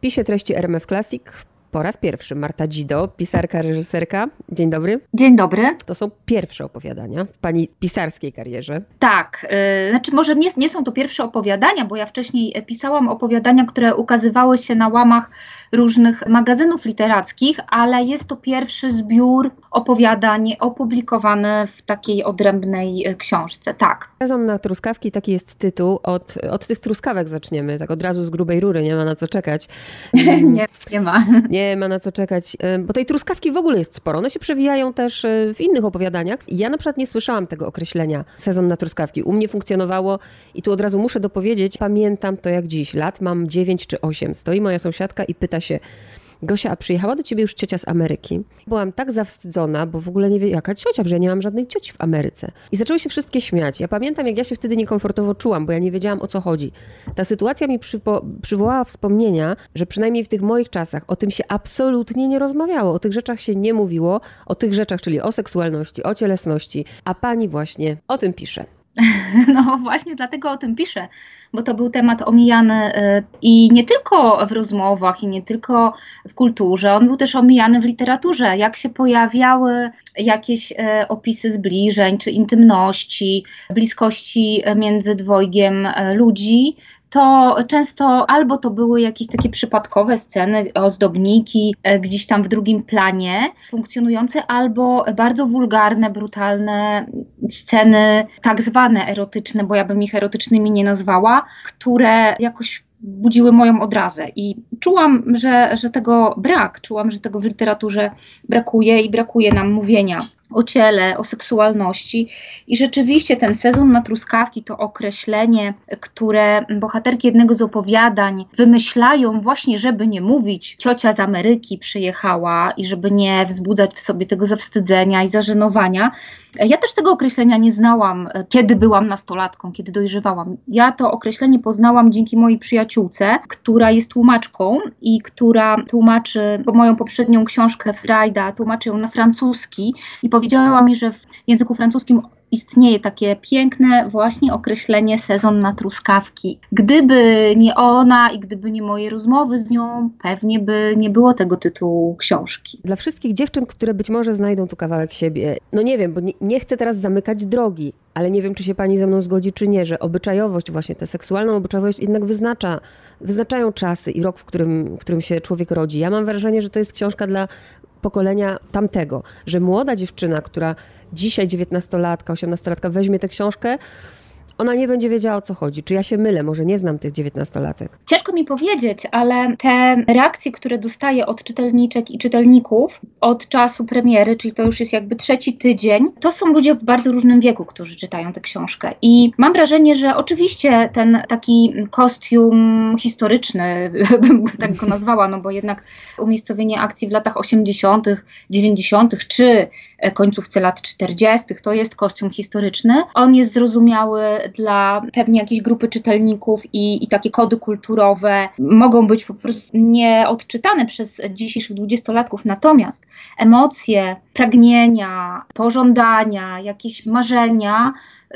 spisie treści RMF Classic po raz pierwszy Marta Dzido, pisarka, reżyserka. Dzień dobry. Dzień dobry. To są pierwsze opowiadania w pani pisarskiej karierze. Tak, yy, znaczy może nie, nie są to pierwsze opowiadania, bo ja wcześniej pisałam opowiadania, które ukazywały się na łamach różnych magazynów literackich, ale jest to pierwszy zbiór opowiadań opublikowany w takiej odrębnej e, książce, tak. Sezon na truskawki, taki jest tytuł. Od, od tych truskawek zaczniemy, tak od razu z grubej rury, nie ma na co czekać. nie, nie ma. Nie ma na co czekać, e, bo tej truskawki w ogóle jest sporo. One się przewijają też e, w innych opowiadaniach. Ja na przykład nie słyszałam tego określenia sezon na truskawki. U mnie funkcjonowało i tu od razu muszę dopowiedzieć, pamiętam to jak dziś. Lat mam 9 czy 8. Stoi moja sąsiadka i pyta się, Gosia, a przyjechała do ciebie już ciocia z Ameryki. Byłam tak zawstydzona, bo w ogóle nie wie, jaka ciocia, że ja nie mam żadnej cioci w Ameryce. I zaczęły się wszystkie śmiać. Ja pamiętam, jak ja się wtedy niekomfortowo czułam, bo ja nie wiedziałam, o co chodzi. Ta sytuacja mi przywo- przywołała wspomnienia, że przynajmniej w tych moich czasach o tym się absolutnie nie rozmawiało. O tych rzeczach się nie mówiło. O tych rzeczach, czyli o seksualności, o cielesności. A pani właśnie o tym pisze. No właśnie dlatego o tym piszę, bo to był temat omijany y, i nie tylko w rozmowach, i nie tylko w kulturze, on był też omijany w literaturze. Jak się pojawiały jakieś y, opisy zbliżeń czy intymności, bliskości między dwojgiem y, ludzi, to często albo to były jakieś takie przypadkowe sceny, ozdobniki e, gdzieś tam w drugim planie funkcjonujące, albo bardzo wulgarne, brutalne sceny, tak zwane erotyczne, bo ja bym ich erotycznymi nie nazwała, które jakoś budziły moją odrazę. I czułam, że, że tego brak, czułam, że tego w literaturze brakuje i brakuje nam mówienia o ciele, o seksualności. I rzeczywiście ten sezon na truskawki to określenie, które bohaterki jednego z opowiadań wymyślają właśnie, żeby nie mówić, ciocia z Ameryki przyjechała i żeby nie wzbudzać w sobie tego zawstydzenia i zażenowania. Ja też tego określenia nie znałam, kiedy byłam nastolatką, kiedy dojrzewałam. Ja to określenie poznałam dzięki mojej przyjaciółce, która jest tłumaczką i która tłumaczy moją poprzednią książkę Frajda, tłumaczy ją na francuski i powiedziała mi, że w języku francuskim istnieje takie piękne właśnie określenie sezon na truskawki. Gdyby nie ona i gdyby nie moje rozmowy z nią, pewnie by nie było tego tytułu książki. Dla wszystkich dziewczyn, które być może znajdą tu kawałek siebie, no nie wiem, bo nie, nie chcę teraz zamykać drogi, ale nie wiem, czy się pani ze mną zgodzi, czy nie, że obyczajowość, właśnie tę seksualną obyczajowość jednak wyznacza, wyznaczają czasy i rok, w którym, w którym się człowiek rodzi. Ja mam wrażenie, że to jest książka dla pokolenia tamtego, że młoda dziewczyna, która dzisiaj 19-latka, 18-latka weźmie tę książkę, ona nie będzie wiedziała o co chodzi. Czy ja się mylę? Może nie znam tych dziewiętnastolatek. Ciężko mi powiedzieć, ale te reakcje, które dostaję od czytelniczek i czytelników od czasu premiery, czyli to już jest jakby trzeci tydzień, to są ludzie w bardzo różnym wieku, którzy czytają tę książkę. I mam wrażenie, że oczywiście ten taki kostium historyczny, bym tak go nazwała, no bo jednak umiejscowienie akcji w latach 80., 90., czy końcówce lat 40., to jest kostium historyczny. On jest zrozumiały dla pewnie jakiejś grupy czytelników i, i takie kody kulturowe mogą być po prostu nieodczytane przez dzisiejszych dwudziestolatków, natomiast emocje, pragnienia, pożądania, jakieś marzenia,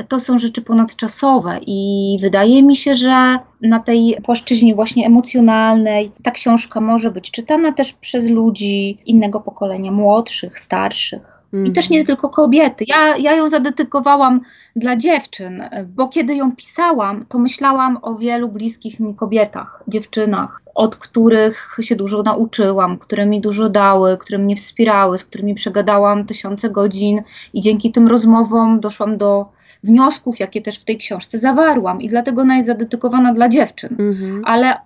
to są rzeczy ponadczasowe i wydaje mi się, że na tej płaszczyźnie właśnie emocjonalnej ta książka może być czytana też przez ludzi innego pokolenia, młodszych, starszych. I też nie tylko kobiety. Ja, ja ją zadedykowałam dla dziewczyn, bo kiedy ją pisałam, to myślałam o wielu bliskich mi kobietach, dziewczynach, od których się dużo nauczyłam, które mi dużo dały, które mnie wspierały, z którymi przegadałam tysiące godzin i dzięki tym rozmowom doszłam do wniosków, jakie też w tej książce zawarłam. I dlatego ona jest zadedykowana dla dziewczyn. Mhm. Ale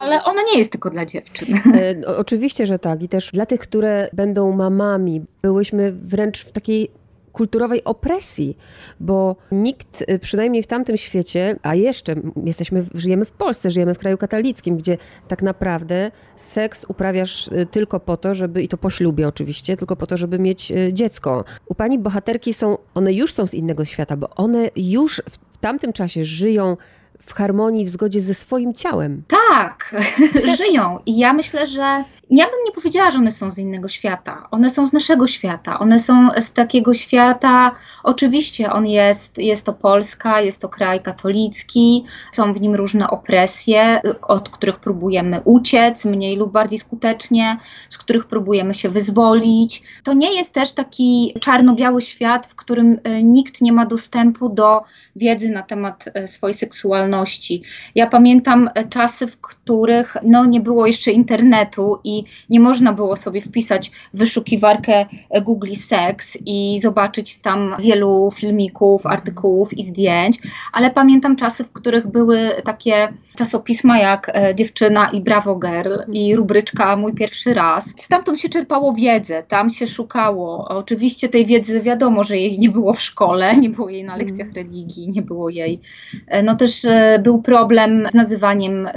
ale ona nie jest tylko dla dziewczyn. E, oczywiście, że tak. I też dla tych, które będą mamami, byłyśmy wręcz w takiej kulturowej opresji, bo nikt, e, przynajmniej w tamtym świecie, a jeszcze jesteśmy, żyjemy w Polsce, żyjemy w kraju katolickim, gdzie tak naprawdę seks uprawiasz e, tylko po to, żeby, i to po ślubie oczywiście, tylko po to, żeby mieć dziecko. U pani bohaterki są, one już są z innego świata, bo one już w tamtym czasie żyją w harmonii, w zgodzie ze swoim ciałem. Tak, żyją. I ja myślę, że ja bym nie powiedziała, że one są z innego świata. One są z naszego świata. One są z takiego świata, oczywiście on jest, jest to Polska, jest to kraj katolicki, są w nim różne opresje, od których próbujemy uciec mniej lub bardziej skutecznie, z których próbujemy się wyzwolić. To nie jest też taki czarno-biały świat, w którym e, nikt nie ma dostępu do wiedzy na temat e, swojej seksualności. Ja pamiętam e, czasy, w których no, nie było jeszcze internetu i nie można było sobie wpisać w wyszukiwarkę Google Sex i zobaczyć tam wielu filmików, artykułów i zdjęć, ale pamiętam czasy, w których były takie czasopisma jak e, Dziewczyna i Bravo Girl i rubryczka Mój pierwszy raz. Stamtąd się czerpało wiedzę, tam się szukało. Oczywiście tej wiedzy wiadomo, że jej nie było w szkole, nie było jej na lekcjach mhm. religii, nie było jej. E, no też e, był problem z nazywaniem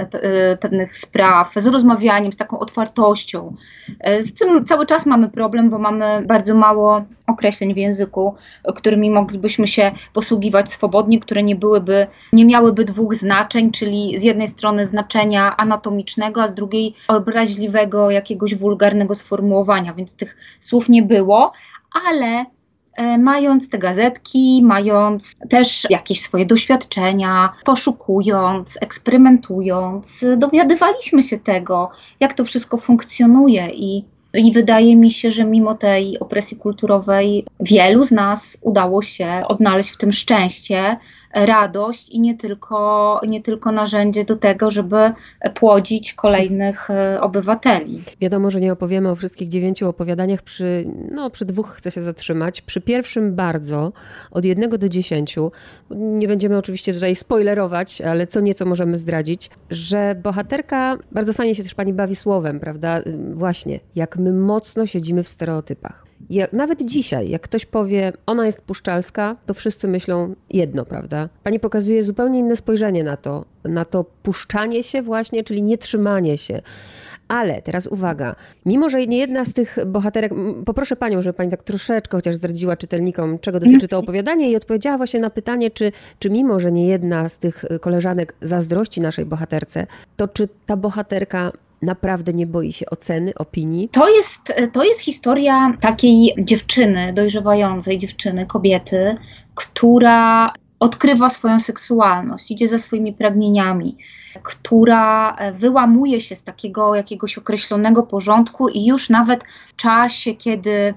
pewnych spraw, z rozmawianiem, z taką otwartością. Z tym cały czas mamy problem, bo mamy bardzo mało określeń w języku, którymi moglibyśmy się posługiwać swobodnie, które nie byłyby, nie miałyby dwóch znaczeń, czyli z jednej strony znaczenia anatomicznego, a z drugiej obraźliwego, jakiegoś wulgarnego sformułowania, więc tych słów nie było, ale e, mając te gazetki, mając też jakieś swoje doświadczenia, poszukując, eksperymentując, dowiadywaliśmy się tego, jak to wszystko funkcjonuje i i wydaje mi się, że mimo tej opresji kulturowej wielu z nas udało się odnaleźć w tym szczęście, radość i nie tylko, nie tylko narzędzie do tego, żeby płodzić kolejnych e, obywateli. Wiadomo, że nie opowiemy o wszystkich dziewięciu opowiadaniach, przy, no, przy dwóch chcę się zatrzymać. Przy pierwszym bardzo, od jednego do dziesięciu, nie będziemy oczywiście tutaj spoilerować, ale co nieco możemy zdradzić, że bohaterka, bardzo fajnie się też pani bawi słowem, prawda? Właśnie, jak my mocno siedzimy w stereotypach. Jak, nawet dzisiaj, jak ktoś powie, ona jest puszczalska, to wszyscy myślą jedno, prawda? Pani pokazuje zupełnie inne spojrzenie na to, na to puszczanie się właśnie, czyli nie trzymanie się. Ale teraz uwaga, mimo że nie jedna z tych bohaterek, poproszę panią, żeby pani tak troszeczkę chociaż zdradziła czytelnikom, czego dotyczy to opowiadanie i odpowiedziała właśnie na pytanie, czy, czy mimo, że nie jedna z tych koleżanek zazdrości naszej bohaterce, to czy ta bohaterka naprawdę nie boi się oceny, opinii? To jest, to jest historia takiej dziewczyny, dojrzewającej dziewczyny, kobiety, która odkrywa swoją seksualność, idzie za swoimi pragnieniami, która wyłamuje się z takiego jakiegoś określonego porządku i już nawet w czasie, kiedy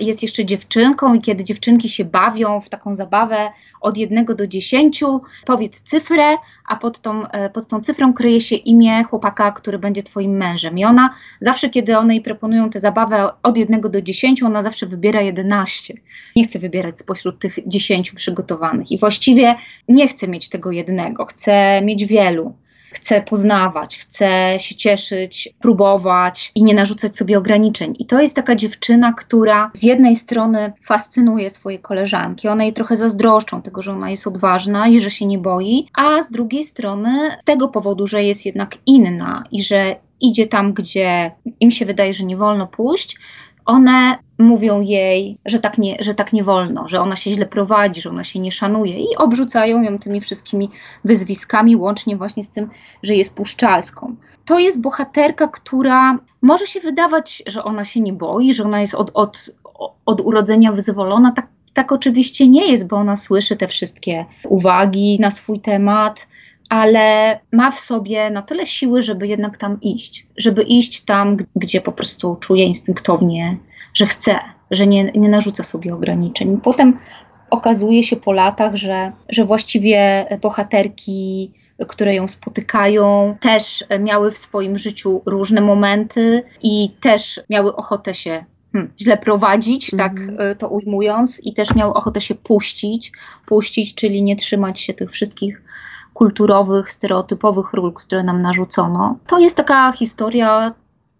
jest jeszcze dziewczynką i kiedy dziewczynki się bawią w taką zabawę od jednego do dziesięciu, powiedz cyfrę, a pod tą, e, pod tą cyfrą kryje się imię chłopaka, który będzie twoim mężem. I ona zawsze, kiedy one jej proponują tę zabawę od jednego do dziesięciu, ona zawsze wybiera jedenaście. Nie chce wybierać spośród tych dziesięciu przygotowanych i właściwie nie chce mieć tego jednego, chce mieć wielu chce poznawać, chce się cieszyć, próbować i nie narzucać sobie ograniczeń. I to jest taka dziewczyna, która z jednej strony fascynuje swoje koleżanki, one jej trochę zazdroszczą tego, że ona jest odważna i że się nie boi, a z drugiej strony z tego powodu, że jest jednak inna i że idzie tam, gdzie im się wydaje, że nie wolno pójść, one mówią jej, że tak, nie, że tak nie wolno, że ona się źle prowadzi, że ona się nie szanuje i obrzucają ją tymi wszystkimi wyzwiskami, łącznie właśnie z tym, że jest puszczalską. To jest bohaterka, która może się wydawać, że ona się nie boi, że ona jest od, od, od urodzenia wyzwolona. Tak, tak oczywiście nie jest, bo ona słyszy te wszystkie uwagi na swój temat, ale ma w sobie na tyle siły, żeby jednak tam iść, żeby iść tam, gdzie po prostu czuje instynktownie, że chce, że nie, nie narzuca sobie ograniczeń. Potem okazuje się po latach, że, że właściwie bohaterki, które ją spotykają, też miały w swoim życiu różne momenty i też miały ochotę się hmm, źle prowadzić, tak mhm. to ujmując, i też miały ochotę się puścić, puścić, czyli nie trzymać się tych wszystkich kulturowych, stereotypowych ról, które nam narzucono. To jest taka historia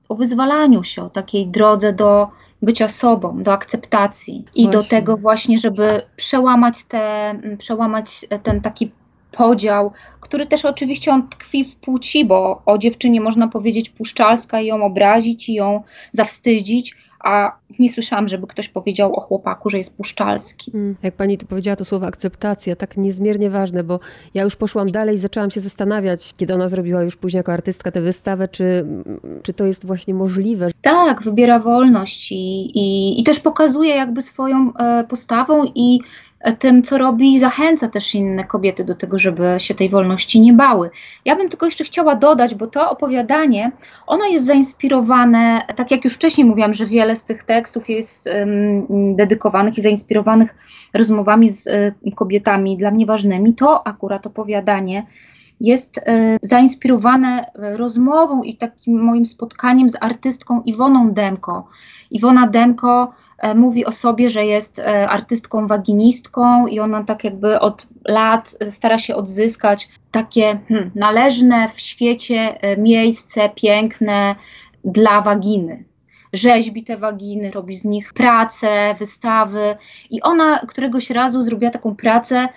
o wyzwalaniu się, o takiej drodze do bycia sobą, do akceptacji i właśnie. do tego właśnie, żeby przełamać, te, przełamać ten taki podział, który też oczywiście on tkwi w płci, bo o dziewczynie można powiedzieć puszczalska i ją obrazić i ją zawstydzić, a nie słyszałam, żeby ktoś powiedział o chłopaku, że jest puszczalski. Mm, jak pani tu powiedziała to słowo akceptacja, tak niezmiernie ważne, bo ja już poszłam dalej i zaczęłam się zastanawiać, kiedy ona zrobiła już później jako artystka tę wystawę, czy, czy to jest właśnie możliwe. Tak, wybiera wolność i, i, i też pokazuje jakby swoją e, postawą i tym, co robi, zachęca też inne kobiety do tego, żeby się tej wolności nie bały. Ja bym tylko jeszcze chciała dodać, bo to opowiadanie, ono jest zainspirowane, tak jak już wcześniej mówiłam, że wiele z tych tekstów jest um, dedykowanych i zainspirowanych rozmowami z um, kobietami dla mnie ważnymi, to akurat opowiadanie jest e, zainspirowane rozmową i takim moim spotkaniem z artystką Iwoną Demko. Iwona Demko E, mówi o sobie, że jest e, artystką waginistką i ona tak jakby od lat stara się odzyskać takie hmm, należne w świecie e, miejsce piękne dla waginy. Rzeźbi te waginy, robi z nich pracę, wystawy i ona któregoś razu zrobiła taką pracę,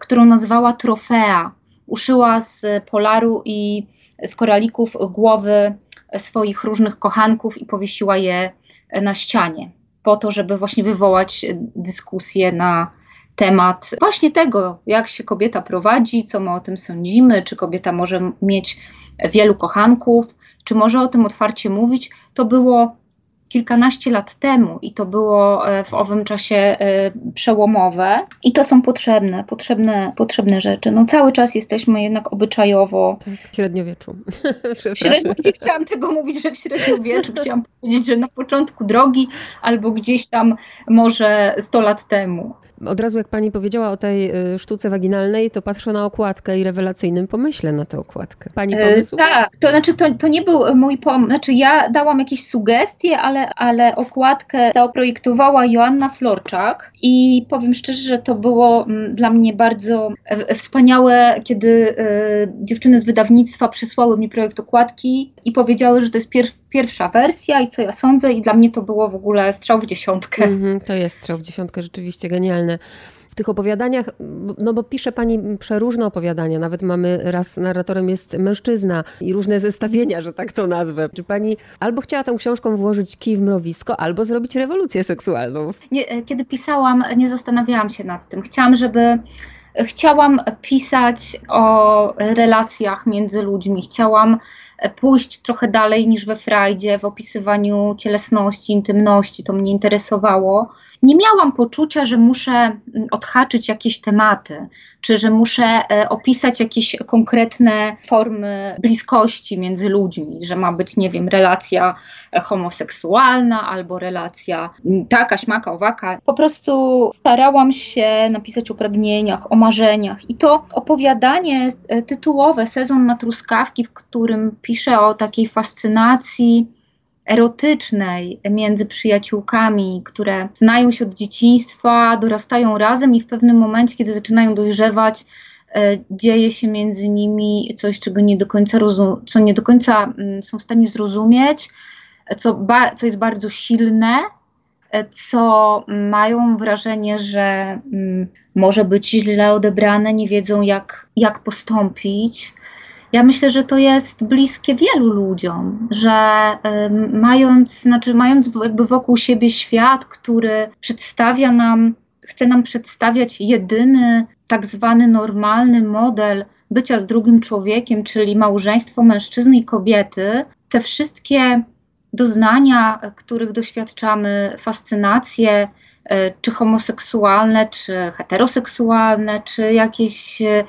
którą nazwała trofea. Uszyła z polaru i z koralików głowy swoich różnych kochanków i powiesiła je na ścianie po to, żeby właśnie wywołać dyskusję na temat właśnie tego, jak się kobieta prowadzi, co my o tym sądzimy, czy kobieta może mieć wielu kochanków, czy może o tym otwarcie mówić. To było kilkanaście lat temu i to było e, w owym czasie e, przełomowe i to są potrzebne, potrzebne, potrzebne rzeczy. No cały czas jesteśmy jednak obyczajowo... Tak, w średniowieczu. średnio, nie chciałam tego mówić, że w średniowieczu, chciałam powiedzieć, że na początku drogi albo gdzieś tam może 100 lat temu. Od razu jak pani powiedziała o tej y, sztuce waginalnej, to patrzę na okładkę i rewelacyjnym pomyśle na tę okładkę. Pani e, pomysł? tak, to znaczy to, to nie był mój pomysł, znaczy ja dałam jakieś sugestie, ale, ale okładkę zaprojektowała Joanna Florczak i powiem szczerze, że to było mm, dla mnie bardzo e, wspaniałe, kiedy e, dziewczyny z wydawnictwa przysłały mi projekt okładki i powiedziały, że to jest pier pierwsza wersja i co ja sądzę i dla mnie to było w ogóle strzał w dziesiątkę. Mm -hmm, to jest strzał w dziesiątkę, rzeczywiście genialne w tych opowiadaniach, no bo pisze pani przeróżne opowiadania, nawet mamy raz narratorem jest mężczyzna i różne zestawienia, że tak to nazwę. Czy pani albo chciała tą książką włożyć kij w mrowisko, albo zrobić rewolucję seksualną? Nie, e, kiedy pisałam, nie zastanawiałam się nad tym. Chciałam, żeby chciałam pisać o relacjach między ludźmi, chciałam pójść trochę dalej niż we Frajdzie w opisywaniu cielesności, intymności, to mnie interesowało. Nie miałam poczucia, że muszę mm, odhaczyć jakieś tematy, czy że muszę e, opisać jakieś konkretne formy bliskości między ludźmi, że ma być, nie wiem, relacja e, homoseksualna albo relacja taka, śmaka, owaka. Po prostu starałam się napisać o pragnieniach, o marzeniach i to opowiadanie e, tytułowe Sezon na truskawki, w którym piszę o takiej fascynacji erotycznej między przyjaciółkami, które znają się od dzieciństwa, dorastają razem i w pewnym momencie, kiedy zaczynają dojrzewać, e, dzieje się między nimi coś, czego nie do końca co nie do końca mm, są w stanie zrozumieć, co, co jest bardzo silne, e, co mają wrażenie, że mm, może być źle odebrane, nie wiedzą jak, jak postąpić. Ja myślę, że to jest bliskie wielu ludziom, że mając, znaczy mając jakby wokół siebie świat, który przedstawia nam, chce nam przedstawiać jedyny tak zwany normalny model bycia z drugim człowiekiem, czyli małżeństwo mężczyzny i kobiety, te wszystkie doznania, których doświadczamy, fascynacje, y, czy homoseksualne, czy heteroseksualne, czy jakieś y,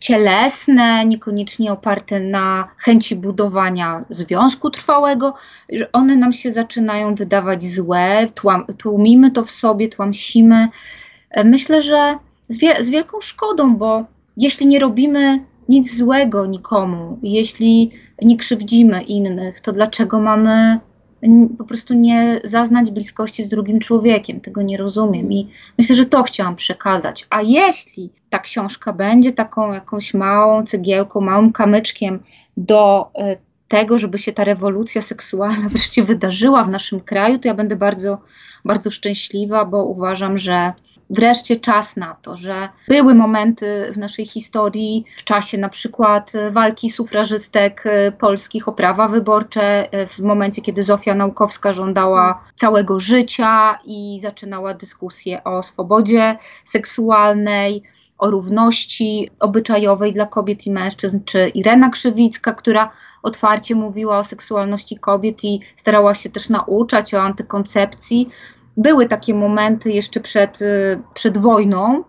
cielesne, niekoniecznie oparte na chęci budowania związku trwałego, one nam się zaczynają wydawać złe, tłumimy to w sobie, tłamsimy. E, myślę, że z, wie, z wielką szkodą, bo jeśli nie robimy nic złego nikomu, jeśli nie krzywdzimy innych, to dlaczego mamy po prostu nie zaznać bliskości z drugim człowiekiem. Tego nie rozumiem i myślę, że to chciałam przekazać. A jeśli ta książka będzie taką jakąś małą cegiełką, małym kamyczkiem do e, tego, żeby się ta rewolucja seksualna wreszcie wydarzyła w naszym kraju, to ja będę bardzo, bardzo szczęśliwa, bo uważam, że wreszcie czas na to, że były momenty w naszej historii, w czasie na przykład walki sufrażystek polskich o prawa wyborcze, w momencie, kiedy Zofia Naukowska żądała całego życia i zaczynała dyskusję o swobodzie seksualnej o równości obyczajowej dla kobiet i mężczyzn, czy Irena Krzywicka, która otwarcie mówiła o seksualności kobiet i starała się też nauczać o antykoncepcji. Były takie momenty jeszcze przed, y, przed wojną.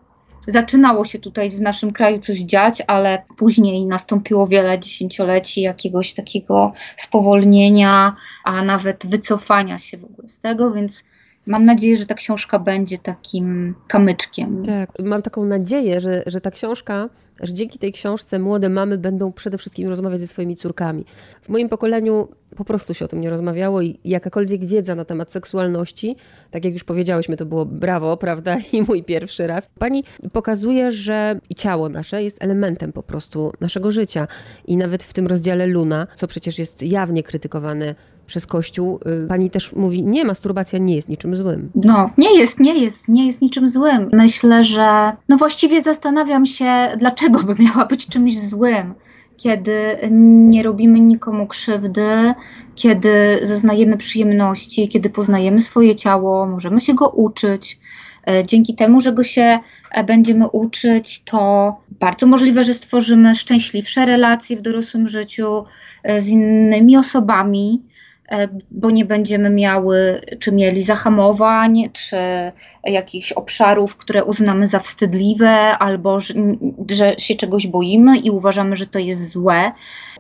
Zaczynało się tutaj w naszym kraju coś dziać, ale później nastąpiło wiele dziesięcioleci jakiegoś takiego spowolnienia, a nawet wycofania się w ogóle z tego, więc Mam nadzieję, że ta książka będzie takim kamyczkiem. Tak, mam taką nadzieję, że, że ta książka, że dzięki tej książce młode mamy będą przede wszystkim rozmawiać ze swoimi córkami. W moim pokoleniu po prostu się o tym nie rozmawiało i jakakolwiek wiedza na temat seksualności, tak jak już powiedziałyśmy, to było brawo, prawda, i mój pierwszy raz. Pani pokazuje, że i ciało nasze jest elementem po prostu naszego życia i nawet w tym rozdziale Luna, co przecież jest jawnie krytykowane przez Kościół, y, pani też mówi, nie, masturbacja nie jest niczym złym. No, nie jest, nie jest, nie jest niczym złym. Myślę, że no właściwie zastanawiam się, dlaczego by miała być czymś złym kiedy nie robimy nikomu krzywdy, kiedy zaznajemy przyjemności, kiedy poznajemy swoje ciało, możemy się go uczyć. E, dzięki temu, że go się e, będziemy uczyć, to bardzo możliwe, że stworzymy szczęśliwsze relacje w dorosłym życiu e, z innymi osobami, bo nie będziemy miały czy mieli zahamowań, czy jakichś obszarów, które uznamy za wstydliwe, albo że, że się czegoś boimy i uważamy, że to jest złe.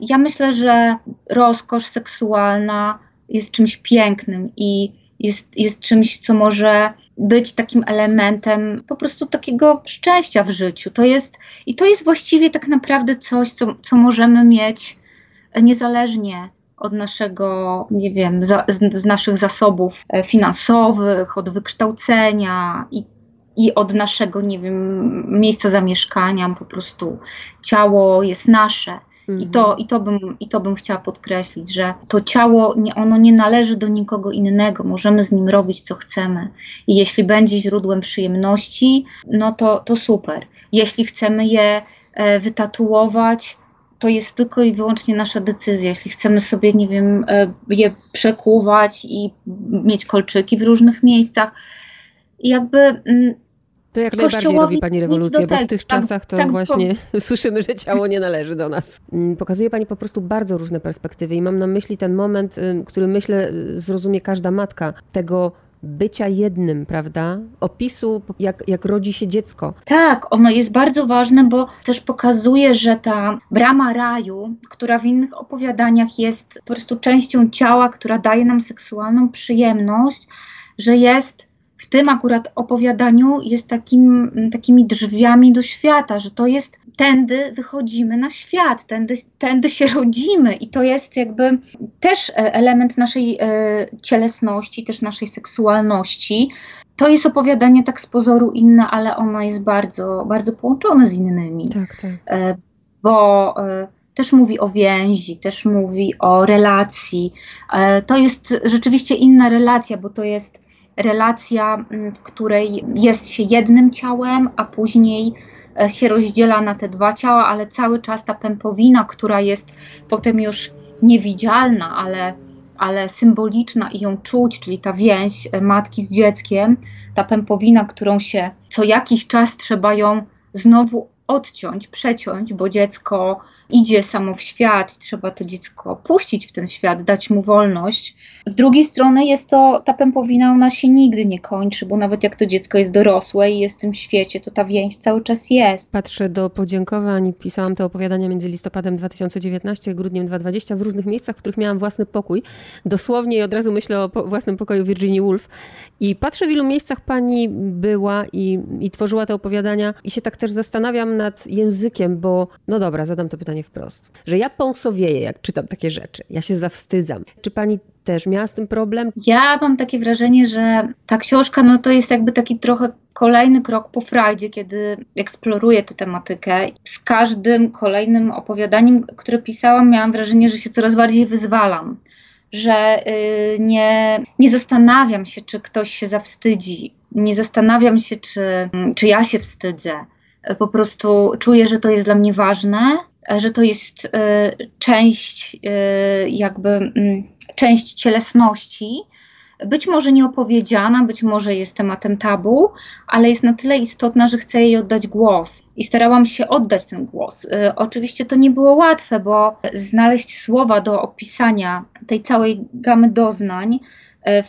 Ja myślę, że rozkosz seksualna jest czymś pięknym i jest, jest czymś, co może być takim elementem po prostu takiego szczęścia w życiu. To jest, I to jest właściwie tak naprawdę coś, co, co możemy mieć niezależnie od naszego, nie wiem, za, z, z, naszych zasobów e, finansowych, od wykształcenia i, i od naszego, nie wiem, miejsca zamieszkania. Po prostu ciało jest nasze. I to, mhm. i, to bym, I to bym chciała podkreślić, że to ciało, nie, ono nie należy do nikogo innego, możemy z nim robić co chcemy. I jeśli będzie źródłem przyjemności, no to, to super. Jeśli chcemy je e, wytatuować, to jest tylko i wyłącznie nasza decyzja. Jeśli chcemy sobie, nie wiem, e, je przekuwać i mieć kolczyki w różnych miejscach, jakby. Mm, to jak najbardziej robi Pani rewolucję, bo w tych tak, czasach to tak, właśnie słyszymy, że ciało nie należy do nas. Mm, pokazuje Pani po prostu bardzo różne perspektywy i mam na myśli ten moment, który myślę zrozumie każda matka, tego bycia jednym, prawda? Opisu, jak, jak rodzi się dziecko. Tak, ono jest bardzo ważne, bo też pokazuje, że ta brama raju, która w innych opowiadaniach jest po prostu częścią ciała, która daje nam seksualną przyjemność, że jest w tym akurat opowiadaniu jest takim, takimi drzwiami do świata, że to jest tędy wychodzimy na świat, tędy, tędy się rodzimy i to jest jakby też e, element naszej e, cielesności, też naszej seksualności. To jest opowiadanie tak z pozoru inne, ale ono jest bardzo, bardzo połączone z innymi. Tak, tak. E, bo też mówi o więzi, też mówi o relacji. To jest rzeczywiście inna relacja, bo to jest relacja, w której jest się jednym ciałem, a później się rozdziela na te dwa ciała, ale cały czas ta pępowina, która jest potem już niewidzialna, ale, ale symboliczna i ją czuć, czyli ta więź e, matki z dzieckiem, ta pępowina, którą się co jakiś czas trzeba ją znowu odciąć, przeciąć, bo dziecko idzie samo w świat i trzeba to dziecko puścić w ten świat, dać mu wolność. Z drugiej strony jest to, ta pępowina, ona się nigdy nie kończy, bo nawet jak to dziecko jest dorosłe i jest w tym świecie, to ta więź cały czas jest. Patrzę do podziękowań, pisałam te opowiadania między listopadem 2019 a grudniem 2020 w różnych miejscach, w których miałam własny pokój. Dosłownie i od razu myślę o własnym pokoju Virginia Woolf. I patrzę w ilu miejscach pani była i, i tworzyła te opowiadania i się tak też zastanawiam nad językiem, bo no dobra, zadam to pytanie wprost. Że ja pąsowieję, jak czytam takie rzeczy. Ja się zawstydzam. Czy pani też miała z tym problem? Ja mam takie wrażenie, że ta książka no to jest jakby taki trochę kolejny krok po frajdzie, kiedy eksploruję tę tematykę. Z każdym kolejnym opowiadaniem, które pisałam, miałam wrażenie, że się coraz bardziej wyzwalam. Że yy, nie, nie zastanawiam się, czy ktoś się zawstydzi Nie zastanawiam się, czy, czy ja się wstydzę. Po prostu czuję, że to jest dla mnie ważne, że to jest y, część y, jakby y, część cielesności, być może nieopowiedziana, być może jest tematem tabu, ale jest na tyle istotna, że chcę jej oddać głos. I starałam się oddać ten głos. Y, oczywiście to nie było łatwe, bo znaleźć słowa do opisania tej całej gamy doznań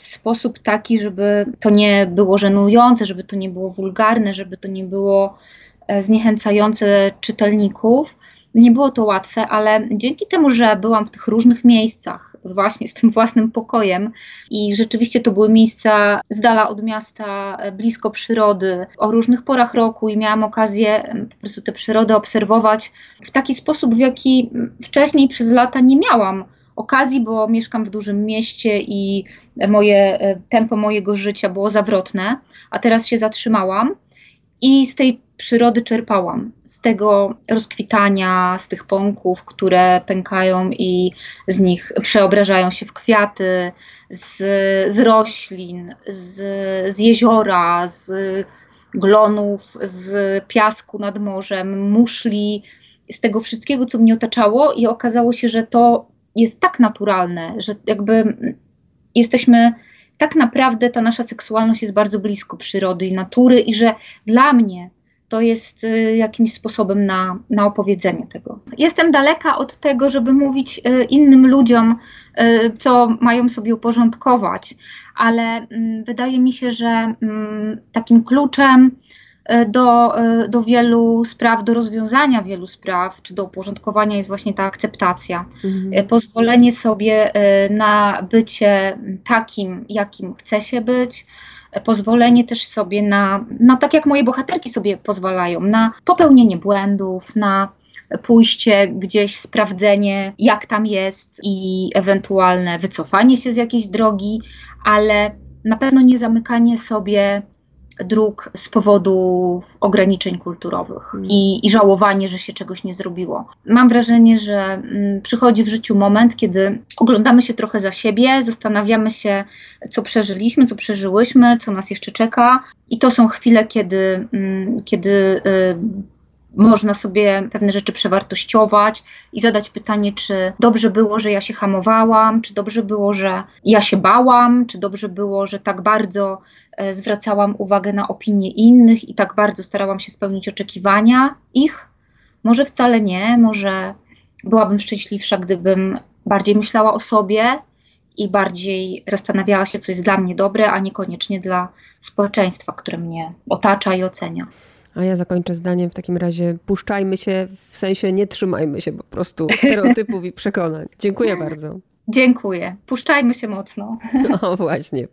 w sposób taki, żeby to nie było żenujące, żeby to nie było wulgarne, żeby to nie było y, zniechęcające czytelników. Nie było to łatwe, ale dzięki temu, że byłam w tych różnych miejscach, właśnie z tym własnym pokojem i rzeczywiście to były miejsca z dala od miasta, blisko przyrody, o różnych porach roku i miałam okazję po prostu tę przyrodę obserwować w taki sposób, w jaki wcześniej przez lata nie miałam okazji, bo mieszkam w dużym mieście i moje tempo mojego życia było zawrotne, a teraz się zatrzymałam. I z tej przyrody czerpałam, z tego rozkwitania, z tych pąków, które pękają i z nich przeobrażają się w kwiaty, z, z roślin, z, z jeziora, z glonów, z piasku nad morzem, muszli, z tego wszystkiego, co mnie otaczało, i okazało się, że to jest tak naturalne, że jakby jesteśmy tak naprawdę ta nasza seksualność jest bardzo blisko przyrody i natury, i że dla mnie to jest y, jakimś sposobem na, na opowiedzenie tego. Jestem daleka od tego, żeby mówić y, innym ludziom, y, co mają sobie uporządkować, ale mm, wydaje mi się, że mm, takim kluczem do, do wielu spraw, do rozwiązania wielu spraw, czy do uporządkowania jest właśnie ta akceptacja. Mhm. Pozwolenie sobie na bycie takim, jakim chce się być, pozwolenie też sobie na, na tak jak moje bohaterki sobie pozwalają, na popełnienie błędów, na pójście gdzieś, sprawdzenie, jak tam jest i ewentualne wycofanie się z jakiejś drogi, ale na pewno nie zamykanie sobie dróg z powodu ograniczeń kulturowych mm. i, i, żałowanie, że się czegoś nie zrobiło. Mam wrażenie, że mm, przychodzi w życiu moment, kiedy oglądamy się trochę za siebie, zastanawiamy się, co przeżyliśmy, co przeżyłyśmy, co nas jeszcze czeka, i to są chwile, kiedy, mm, kiedy y, można sobie pewne rzeczy przewartościować i zadać pytanie, czy dobrze było, że ja się hamowałam, czy dobrze było, że ja się bałam, czy dobrze było, że tak bardzo e, zwracałam uwagę na opinie innych i tak bardzo starałam się spełnić oczekiwania ich. Może wcale nie, może byłabym szczęśliwsza, gdybym bardziej myślała o sobie i bardziej zastanawiała się, co jest dla mnie dobre, a niekoniecznie dla społeczeństwa, które mnie otacza i ocenia. A ja zakończę zdaniem w takim razie puszczajmy się, w sensie nie trzymajmy się po prostu stereotypów i przekonań. Dziękuję bardzo. Dziękuję. Puszczajmy się mocno. No właśnie.